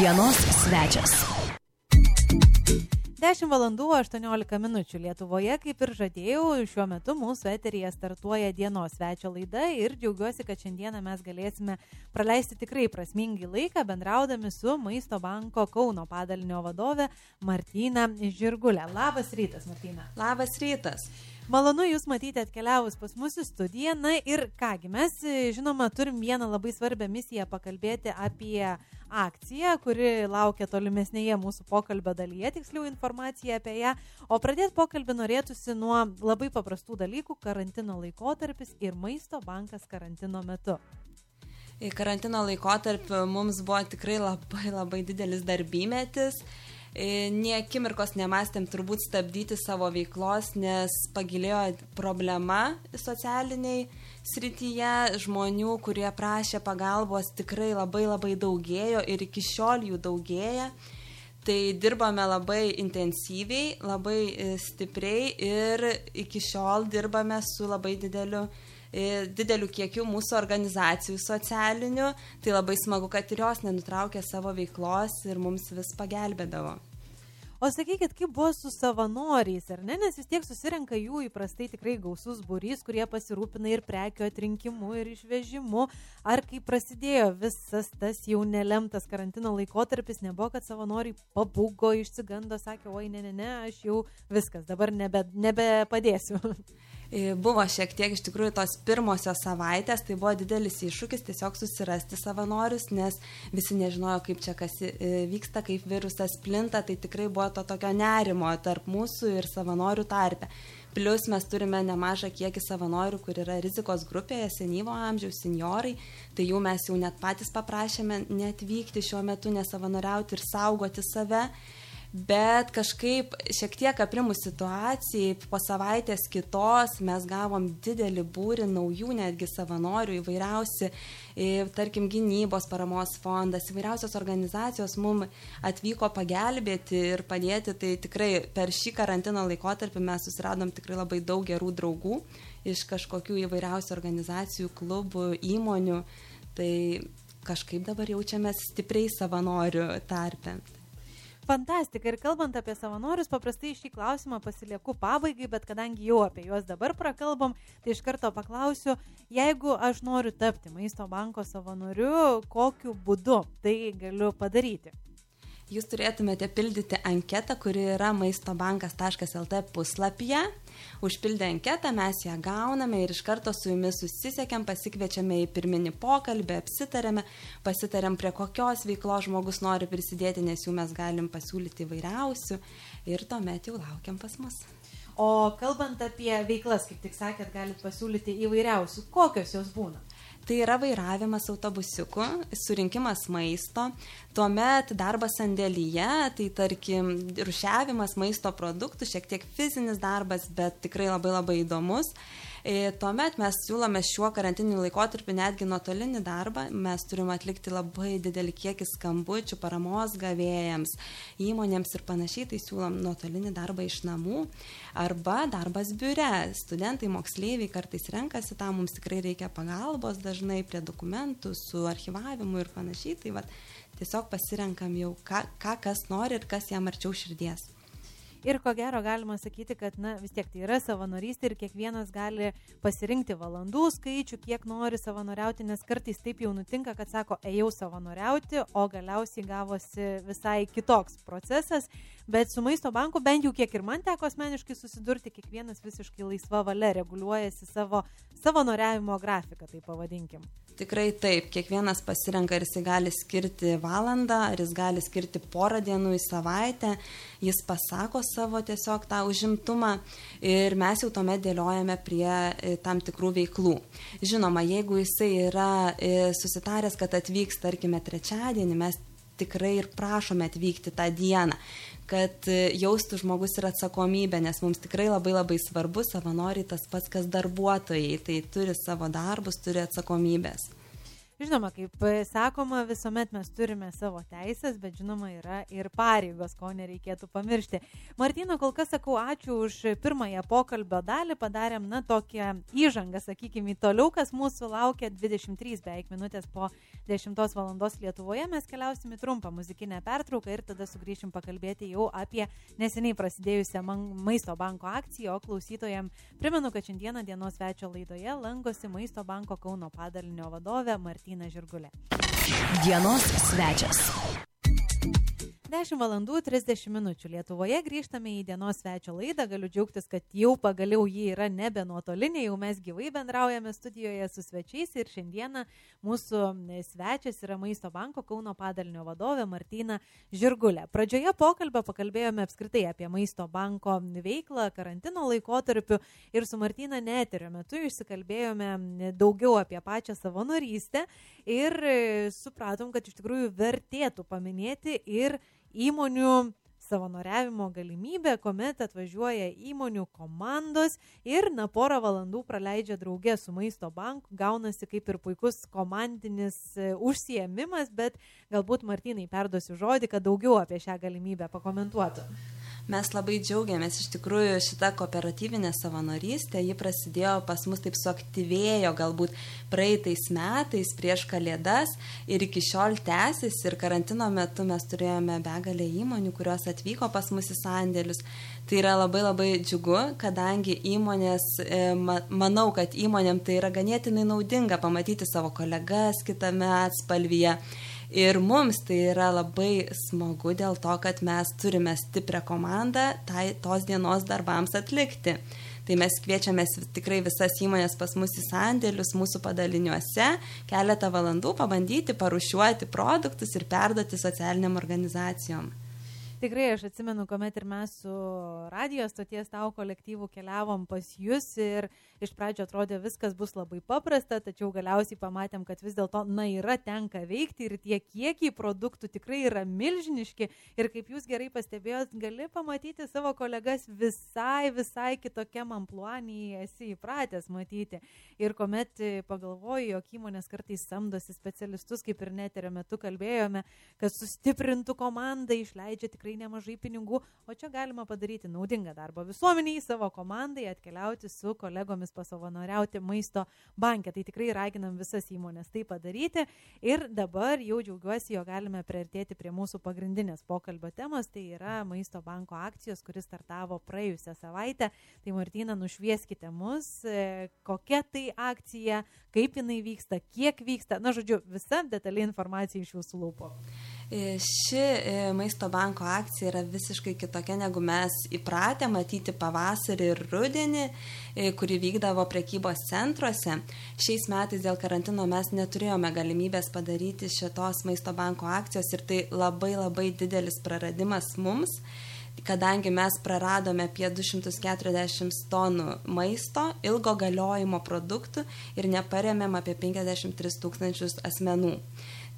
Dienos svečias. 10 valandų 18 minučių Lietuvoje, kaip ir žadėjau, šiuo metu mūsų eterija startuoja dienos svečio laida ir džiaugiuosi, kad šiandieną mes galėsime praleisti tikrai prasmingai laiką bendraudami su Maisto banko Kauno padalinio vadove Martina Žirgulė. Labas rytas, Martina. Labas rytas. Malonu Jūs matyti atkeliavus pas mūsų studiją. Na ir kągi, mes žinoma turim vieną labai svarbią misiją pakalbėti apie akciją, kuri laukia tolimesnėje mūsų pokalbio dalyje, tiksliau informacija apie ją. O pradėti pokalbį norėtųsi nuo labai paprastų dalykų - karantino laikotarpis ir maisto bankas karantino metu. Karantino laikotarpiu mums buvo tikrai labai labai didelis darbymetis. Nie akimirkos nemastėm turbūt stabdyti savo veiklos, nes pagilėjo problema socialiniai srityje, žmonių, kurie prašė pagalbos, tikrai labai labai daugėjo ir iki šiol jų daugėja. Tai dirbame labai intensyviai, labai e, stipriai ir iki šiol dirbame su labai dideliu e, dideliu kiekiu mūsų organizacijų socialinių, tai labai smagu, kad ir jos nenutraukė savo veiklos ir mums vis pagelbėdavo. O sakykit, kaip buvo su savanoriais, ar ne? Nes vis tiek susirenka jų įprastai tikrai gausus būrys, kurie pasirūpina ir prekių atrinkimu, ir išvežimu. Ar kai prasidėjo visas tas jau nelemtas karantino laikotarpis, nebuvo, kad savanoriai pabūgo, išsigando, sakė, oi, ne, ne, ne, aš jau viskas, dabar nebe, nebepadėsiu. Buvo šiek tiek iš tikrųjų tos pirmosios savaitės, tai buvo didelis iššūkis tiesiog susirasti savanorius, nes visi nežinojo, kaip čia kas vyksta, kaip virusas plinta, tai tikrai buvo to tokio nerimo tarp mūsų ir savanorių tarpe. Plus mes turime nemažą kiekį savanorių, kur yra rizikos grupėje, senyvo amžiaus, seniorai, tai jų mes jau net patys paprašėme netvykti šiuo metu, nesavanoriauti ir saugoti save bet kažkaip šiek tiek aprimus situacijai, po savaitės kitos mes gavom didelį būrį naujų netgi savanorių įvairiausi, tarkim, gynybos paramos fondas, įvairiausios organizacijos mums atvyko pagelbėti ir padėti, tai tikrai per šį karantino laikotarpį mes susiradom tikrai labai daug gerų draugų iš kažkokių įvairiausių organizacijų, klubų, įmonių, tai kažkaip dabar jaučiamės stipriai savanorių tarpe. Fantastika. Ir kalbant apie savanorius, paprastai šį klausimą pasilieku pabaigai, bet kadangi jau apie juos dabar prakalbam, tai iš karto paklausiu, jeigu aš noriu tapti maisto banko savanoriu, kokiu būdu tai galiu padaryti? Jūs turėtumėte pildyti anketą, kuri yra maistobankas.lt puslapyje. Užpildę anketą mes ją gauname ir iš karto su jumis susisiekėm, pasikviečiame į pirminį pokalbį, apsitarėme, pasitarėm prie kokios veiklos žmogus nori prisidėti, nes jų mes galim pasiūlyti įvairiausių ir tuomet jau laukiam pas mus. O kalbant apie veiklas, kaip tik sakėt, galit pasiūlyti įvairiausių, kokios jos būna? Tai yra vairavimas autobusiuku, surinkimas maisto, tuomet darbas sandėlyje, tai tarkim rušiavimas maisto produktų, šiek tiek fizinis darbas, bet tikrai labai labai įdomus. E, tuomet mes siūlome šiuo karantiniu laikotarpiu netgi nuotolinį darbą. Mes turime atlikti labai didelį kiekį skambučių paramos gavėjams, įmonėms ir panašiai. Tai siūlom nuotolinį darbą iš namų arba darbas biure. Studentai, moksleiviai kartais renkasi tam, mums tikrai reikia pagalbos dažnai prie dokumentų, su archivavimu ir panašiai. Tai vat, tiesiog pasirenkam jau, ką, ką kas nori ir kas jam arčiau širdies. Ir ko gero galima sakyti, kad na, vis tiek tai yra savanorystė ir kiekvienas gali pasirinkti valandų skaičių, kiek nori savanoriauti, nes kartais taip jau nutinka, kad sako, ėjau savanoriauti, o galiausiai gavosi visai kitoks procesas. Bet su maisto banku, bent jau kiek ir man teko asmeniškai susidurti, kiekvienas visiškai laisva valia reguliuojasi savo savanoriavimo grafiką, tai pavadinkim. Tikrai taip, kiekvienas pasirenka, ar jis gali skirti valandą, ar jis gali skirti porą dienų į savaitę, jis pasako savo tiesiog tą užimtumą ir mes jau tuomet dėliojame prie e, tam tikrų veiklų. Žinoma, jeigu jisai yra e, susitaręs, kad atvyks, tarkime, trečiadienį, mes tikrai ir prašome atvykti tą dieną kad e, jaustų žmogus ir atsakomybę, nes mums tikrai labai labai svarbu savanoriai tas pats, kas darbuotojai, tai turi savo darbus, turi atsakomybės. Žinoma, kaip sakoma, visuomet mes turime savo teisės, bet žinoma yra ir pareigos, ko nereikėtų pamiršti. Martina, kol kas sakau ačiū už pirmąją pokalbio dalį, padarėm, na, tokią įžangą, sakykime, toliau, kas mūsų laukia 23 beveik minutės po 10 val. Lietuvoje, mes keliausim į trumpą muzikinę pertrauką ir tada sugrįšim pakalbėti jau apie neseniai prasidėjusią Maisto banko akciją, o klausytojams primenu, kad šiandieną dienos svečio laidoje lankosi Maisto banko Kauno padalinio vadovė Martina. Martina Žirgulė. Dienos svečias. 10 valandų 30 minučių Lietuvoje grįžtame į dienos svečio laidą. Galiu džiaugtis, kad jau pagaliau ji yra nebe nuotolinė, jau mes gyvai bendraujame studijoje su svečiais ir šiandieną mūsų svečias yra Maisto banko Kauno padalinio vadovė Martina Žirgulė. Pradžioje pokalbio pakalbėjome apskritai apie Maisto banko veiklą karantino laikotarpiu ir su Martina neterio metu išsikalbėjome daugiau apie pačią savanorystę ir supratom, kad iš tikrųjų vertėtų paminėti ir įmonių savanoriavimo galimybę, kuomet atvažiuoja įmonių komandos ir na porą valandų praleidžia draugė su maisto banku, gaunasi kaip ir puikus komandinis e, užsiemimas, bet galbūt Martinai perduosiu žodį, kad daugiau apie šią galimybę pakomentuotų. Mes labai džiaugiamės iš tikrųjų šitą kooperatyvinę savanorystę, ji prasidėjo pas mus taip suaktyvėjo galbūt praeitais metais prieš kalėdas ir iki šiol tęsis. Ir karantino metu mes turėjome begalę įmonių, kurios atvyko pas mus į sandėlius. Tai yra labai labai džiugu, kadangi įmonės, e, manau, kad įmonėm tai yra ganėtinai naudinga pamatyti savo kolegas kitame atspalvyje Ir mums tai yra labai smagu dėl to, kad mes turime stiprią komandą tai, tos dienos darbams atlikti. Tai mes kviečiamės tikrai visas įmonės pas mus į sandėlius, mūsų padaliniuose, keletą valandų pabandyti parušiuoti produktus ir perduoti socialiniam organizacijom. Tikrai aš atsimenu, kuomet ir mes su radijos stoties tau kolektyvu keliavom pas jūs ir iš pradžio atrodė viskas bus labai paprasta, tačiau galiausiai pamatėm, kad vis dėlto, na, yra tenka veikti ir tie kiekiai produktų tikrai yra milžiniški ir kaip jūs gerai pastebėjot, gali pamatyti savo kolegas visai, visai kitokiam ampluanį esi įpratęs matyti. Ir kuomet pagalvoju, jog įmonės kartais samdosi specialistus, kaip ir neterio metu kalbėjome, kad sustiprintų komandą, išleidžia tikrai tikrai nemažai pinigų, o čia galima padaryti naudingą darbą visuomeniai, savo komandai, atkeliauti su kolegomis pasavanoriauti maisto banke. Tai tikrai raginam visas įmonės tai padaryti. Ir dabar jau džiaugiuosi, jo galime priartėti prie mūsų pagrindinės pokalbio temos, tai yra maisto banko akcijos, kuris startavo praėjusią savaitę. Tai Martina, nušvieskite mus, e, kokia tai akcija, kaip jinai vyksta, kiek vyksta. Na, žodžiu, visa detali informacija iš jūsų lūpų. E, ši e, maisto banko akcija yra visiškai kitokia negu mes įpratę matyti pavasarį ir rudenį, e, kuri vykdavo prekybos centruose. Šiais metais dėl karantino mes neturėjome galimybės padaryti šitos maisto banko akcijos ir tai labai labai didelis praradimas mums kadangi mes praradome apie 240 tonų maisto, ilgo galiojimo produktų ir neparemėm apie 53 tūkstančius asmenų.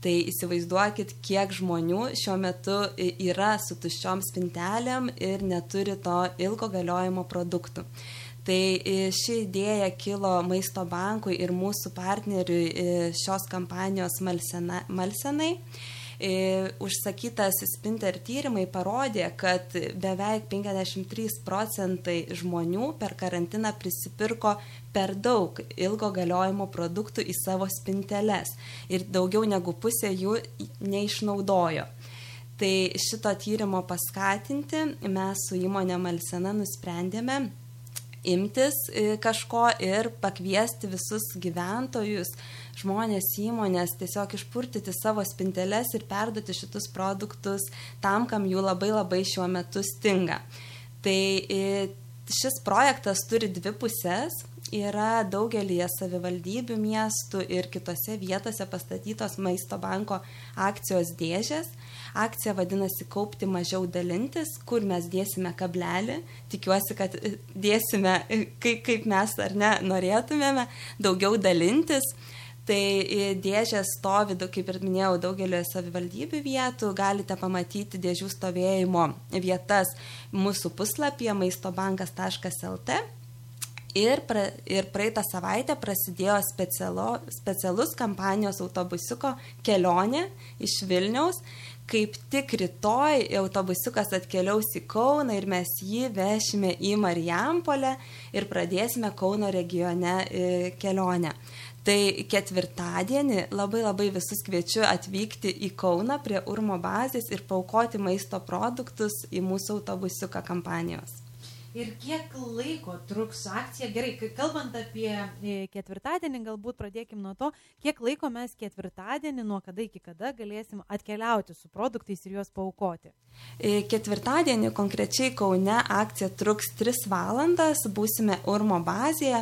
Tai įsivaizduokit, kiek žmonių šiuo metu yra su tuščiom spintelėm ir neturi to ilgo galiojimo produktų. Tai ši idėja kilo Maisto bankui ir mūsų partneriui šios kampanijos Malsena, Malsenai. Užsakytas Spinter tyrimai parodė, kad beveik 53 procentai žmonių per karantiną prisipirko per daug ilgo galiojimo produktų į savo spinteles ir daugiau negu pusė jų neišnaudojo. Tai šito tyrimo paskatinti mes su įmonė Malsena nusprendėme imtis e, kažko ir pakviesti visus gyventojus, žmonės, įmonės tiesiog išpurtyti savo spinteles ir perduoti šitus produktus tam, kam jų labai labai šiuo metu stinga. Tai e, šis projektas turi dvi pusės yra daugelįje savivaldybių miestų ir kitose vietose pastatytos maisto banko akcijos dėžės. Akcija vadinasi kaupti mažiau dalintis, kur mes dėsime kablelį. Tikiuosi, kad dėsime, kaip, kaip mes ar ne norėtumėme, daugiau dalintis. Tai dėžės stovi, kaip ir minėjau, daugelio savivaldybių vietų. Galite pamatyti dėžių stovėjimo vietas mūsų puslapyje maistobankas.lt Ir, pra, ir praeitą savaitę prasidėjo specialo, specialus kampanijos autobusiuko kelionė iš Vilniaus. Kaip tik rytoj autobusiukas atkeliaus į Kauną ir mes jį vešime į Marijampolę ir pradėsime Kauno regione kelionę. Tai ketvirtadienį labai labai visus kviečiu atvykti į Kauną prie Urmo bazės ir paukoti maisto produktus į mūsų autobusiuką kampanijos. Ir kiek laiko truks akcija? Gerai, kalbant apie e, ketvirtadienį, galbūt pradėkim nuo to, kiek laiko mes ketvirtadienį, nuo kada iki kada galėsim atkeliauti su produktais ir juos paukoti. E, ketvirtadienį konkrečiai Kaune akcija truks 3 valandas, būsime Urmo bazėje.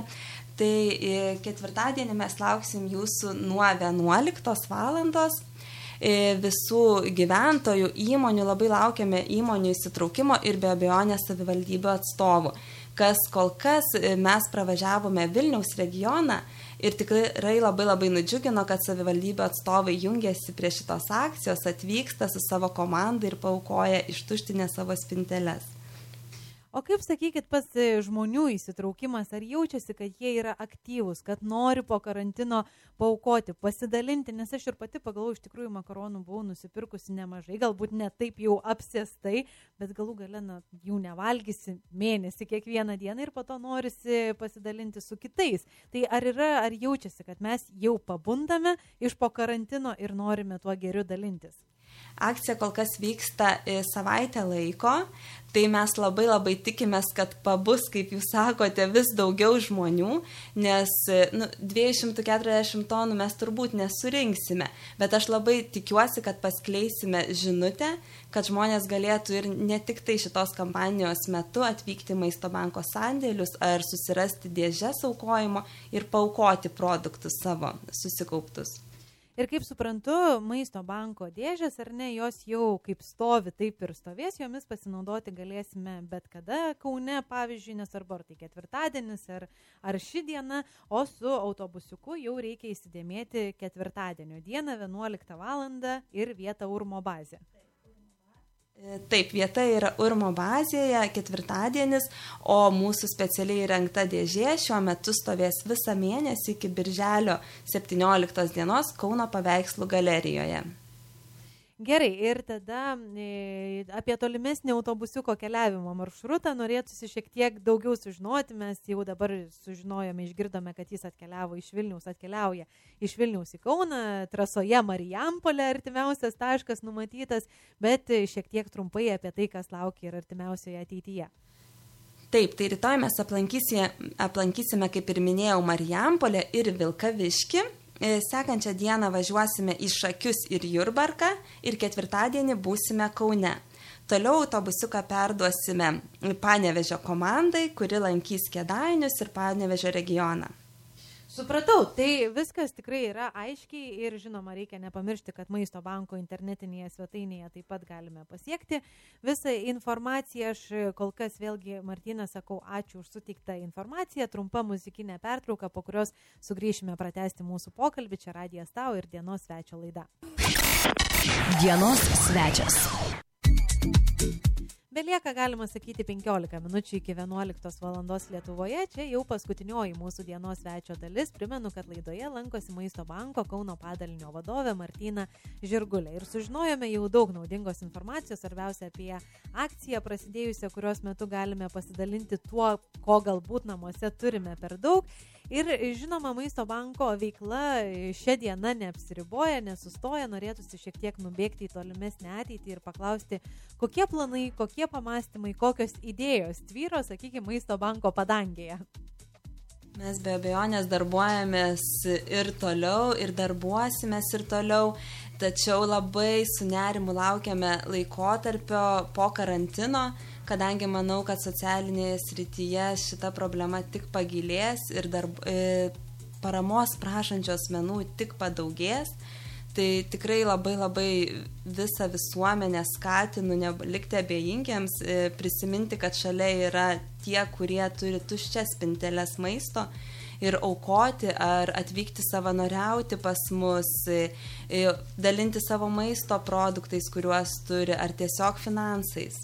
Tai e, ketvirtadienį mes lauksim jūsų nuo 11 valandos E, visų gyventojų, įmonių, labai laukiame įmonių įsitraukimo ir be abejonės savivaldybių atstovų, kas kol kas e, mes pravažiavome Vilniaus regioną ir tikrai labai labai nudžiugino, kad savivaldybių atstovai jungiasi prie šitos akcijos, atvyksta su savo komanda ir paukoja ištuštinę savo spinteles. O kaip sakykit, pas e, žmonių įsitraukimas, ar jaučiasi, kad jie yra aktyvūs, kad nori po karantino paukoti, pasidalinti, nes aš ir pati pagalvoju, iš tikrųjų makaronų buvau nusipirkusi nemažai, galbūt ne taip jau apsėstai, bet galų gale na, jų nevalgysi mėnesį kiekvieną dieną ir po to norisi pasidalinti su kitais. Tai ar yra, ar jaučiasi, kad mes jau pabundame iš po karantino ir norime tuo geriu dalintis? Akcija kol kas vyksta e, savaitę laiko, tai mes labai labai tikimės, kad pabus, kaip jūs sakote, vis daugiau žmonių, nes e, nu, 240 tonų mes turbūt nesurinksime, bet aš labai tikiuosi, kad paskleisime žinutę, kad žmonės galėtų ir ne tik tai šitos kampanijos metu atvykti maisto banko sandėlius ar susirasti dėžės aukojimo ir paukoti produktus savo susikauptus. Ir kaip suprantu, maisto banko dėžės, ar ne, jos jau kaip stovi, taip ir stovės, jomis pasinaudoti galėsime bet kada Kaune, pavyzdžiui, nesvarbu, ar tai ketvirtadienis, ar, ar ši diena, o su autobusiuku jau reikia įsidėmėti ketvirtadienio dieną 11 val. ir vietą Urmo bazė. E, taip, vieta yra Urmo bazėje, ketvirtadienis, o mūsų specialiai įrengta dėžė šiuo metu stovės visą mėnesį iki birželio 17 dienos Kauno paveikslų galerijoje. Gerai, ir tada e, apie tolimesnį autobusiuko keliavimo maršrutą norėtųsi šiek tiek daugiau sužinoti. Mes jau dabar sužinojome, išgirdome, kad jis atkeliavo iš Vilniaus, atkeliauja iš Vilniaus į Kauną, trasoje Marijampolė artimiausias taškas numatytas, bet šiek tiek trumpai apie tai, kas laukia ir artimiausioje ateityje. Taip, tai rytoj mes aplankysime, aplankysime kaip ir minėjau, Marijampolę ir Vilkaviški. E, sekančią dieną važiuosime į Šakius ir Jurbarką ir ketvirtadienį būsime Kaune. Toliau autobusiuką perduosime Panevežio komandai, kuri lankys Kedainius ir Panevežio regioną. Supratau, tai viskas tikrai yra aiškiai ir žinoma, reikia nepamiršti, kad Maisto banko internetinėje svetainėje taip pat galime pasiekti. Visą informaciją aš kol kas vėlgi, Martina, sakau, ačiū už sutiktą informaciją, trumpa muzikinė pertrauka, po kurios sugrįšime pratesti mūsų pokalbį, čia radijas tau ir dienos svečio laida. Dienos svečias. Belieka, galima sakyti, 15 minučių iki 11 val. Lietuvoje. Čia jau paskutinioji mūsų dienos svečio dalis. Primenu, kad laidoje lankosi Maisto banko Kauno padalinio vadovė Martina Žirgulė. Ir sužinojome jau daug naudingos informacijos, svarbiausia apie akciją prasidėjusią, kurios metu galime pasidalinti tuo, ko galbūt namuose turime per daug. Ir žinoma, Maisto banko veikla šią dieną neapsiriboja, nesustoja, norėtųsi šiek tiek nubėgti į tolimesnę ateitį ir paklausti, kokie planai, kokie pamastymai, kokios idėjos tvyro, sakykime, Maisto banko padangėje. Mes be abejonės darbuojamės ir toliau, ir darbuosimės ir toliau, tačiau labai su nerimu laukiame laikotarpio po karantino, kadangi manau, kad socialinėje srityje šita problema tik pagilės ir darb, e, paramos prašančios menų tik padaugės. Tai tikrai labai labai visą visuomenę skatinu nelikti abejingiems, e, prisiminti, kad šalia yra tie, kurie turi tuščias spinteles maisto ir aukoti ar atvykti savanoriauti pas mus, e, e, dalinti savo maisto produktais, kuriuos turi, ar tiesiog finansais.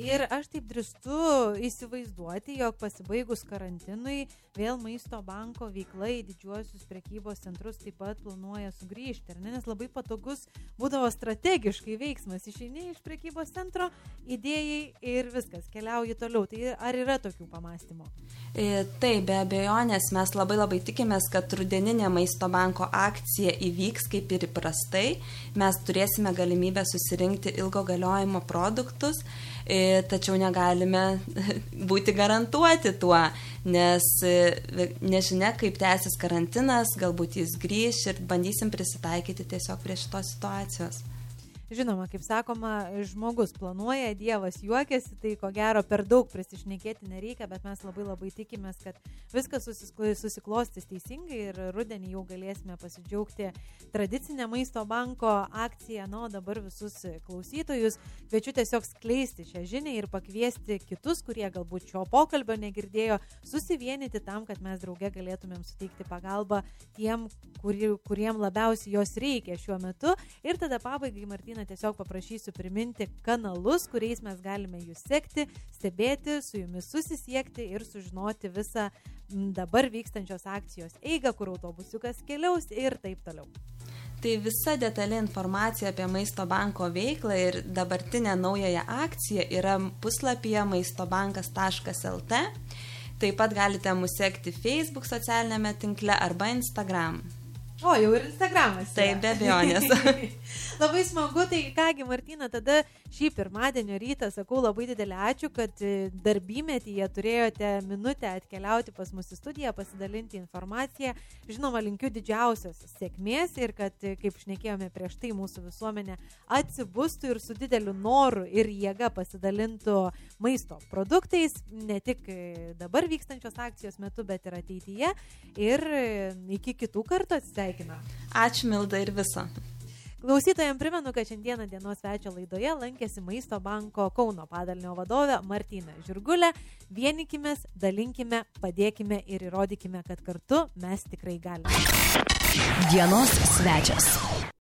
Ir aš taip drįstu įsivaizduoti, jog pasibaigus karantinui vėl maisto banko veikla į didžiuosius prekybos centrus taip pat planuoja sugrįžti. Ne? Nes labai patogus būdavo strategiškai veiksmas. Išeini iš prekybos centro, idėjai ir viskas, keliauji toliau. Tai ar yra tokių pamastymų? E, taip, be abejonės mes labai labai tikimės, kad rudeninė maisto banko akcija įvyks kaip ir įprastai. Mes turėsime galimybę susirinkti ilgo galiojimo produktus tačiau negalime būti garantuoti tuo, nes e, nežinia, kaip tęsis karantinas, galbūt jis grįš ir bandysim prisitaikyti tiesiog prie šitos situacijos. Žinoma, kaip sakoma, žmogus planuoja, Dievas juokiasi, tai ko gero per daug prisišnekėti nereikia, bet mes labai labai tikimės, kad viskas susiklostys teisingai ir rudenį jau galėsime pasidžiaugti tradicinę maisto banko akciją. Na, o dabar visus klausytojus kviečiu tiesiog skleisti šią žinią ir pakviesti kitus, kurie galbūt šio pokalbio negirdėjo, susivienyti tam, kad mes drauge galėtumėm suteikti pagalbą tiem, kuri, kuriem labiausiai jos reikia šiuo metu. Ir tada pabaigai, Martina, šiandieną tiesiog paprašysiu priminti kanalus, kuriais mes galime jūs sekti, stebėti, su jumis susisiekti ir sužinoti visą dabar vykstančios akcijos eigą, kur autobusiukas keliaus ir taip toliau. Tai visa detali informacija apie Maisto banko veiklą ir dabartinę naująją akciją yra puslapyje maistobankas.lt. Taip pat galite mus sekti Facebook socialinėme tinkle arba Instagram. O, jau ir Instagramas. Taip, be abejonės. labai smagu, tai kągi, Martina, tada šį pirmadienio rytą sakau labai didelį ačiū, kad e, darbymetyje turėjote minutę atkeliauti pas mus į studiją, pasidalinti informaciją. Žinoma, linkiu didžiausios sėkmės ir kad, e, kaip šnekėjome prieš tai, mūsų visuomenė atsibustų ir su dideliu noru ir jėga pasidalintų maisto produktais, ne tik e, dabar vykstančios akcijos metu, bet ir ateityje. Ir iki kitų kartų atsisveikinti sveikina. Ačiū Milda ir viso. Klausytojams primenu, kad šiandieną dienos svečio laidoje lankėsi Maisto banko Kauno padalinio vadovė Martina Žirgulė. Vienikimės, dalinkime, padėkime ir įrodykime, kad kartu mes tikrai galime. Dienos svečias.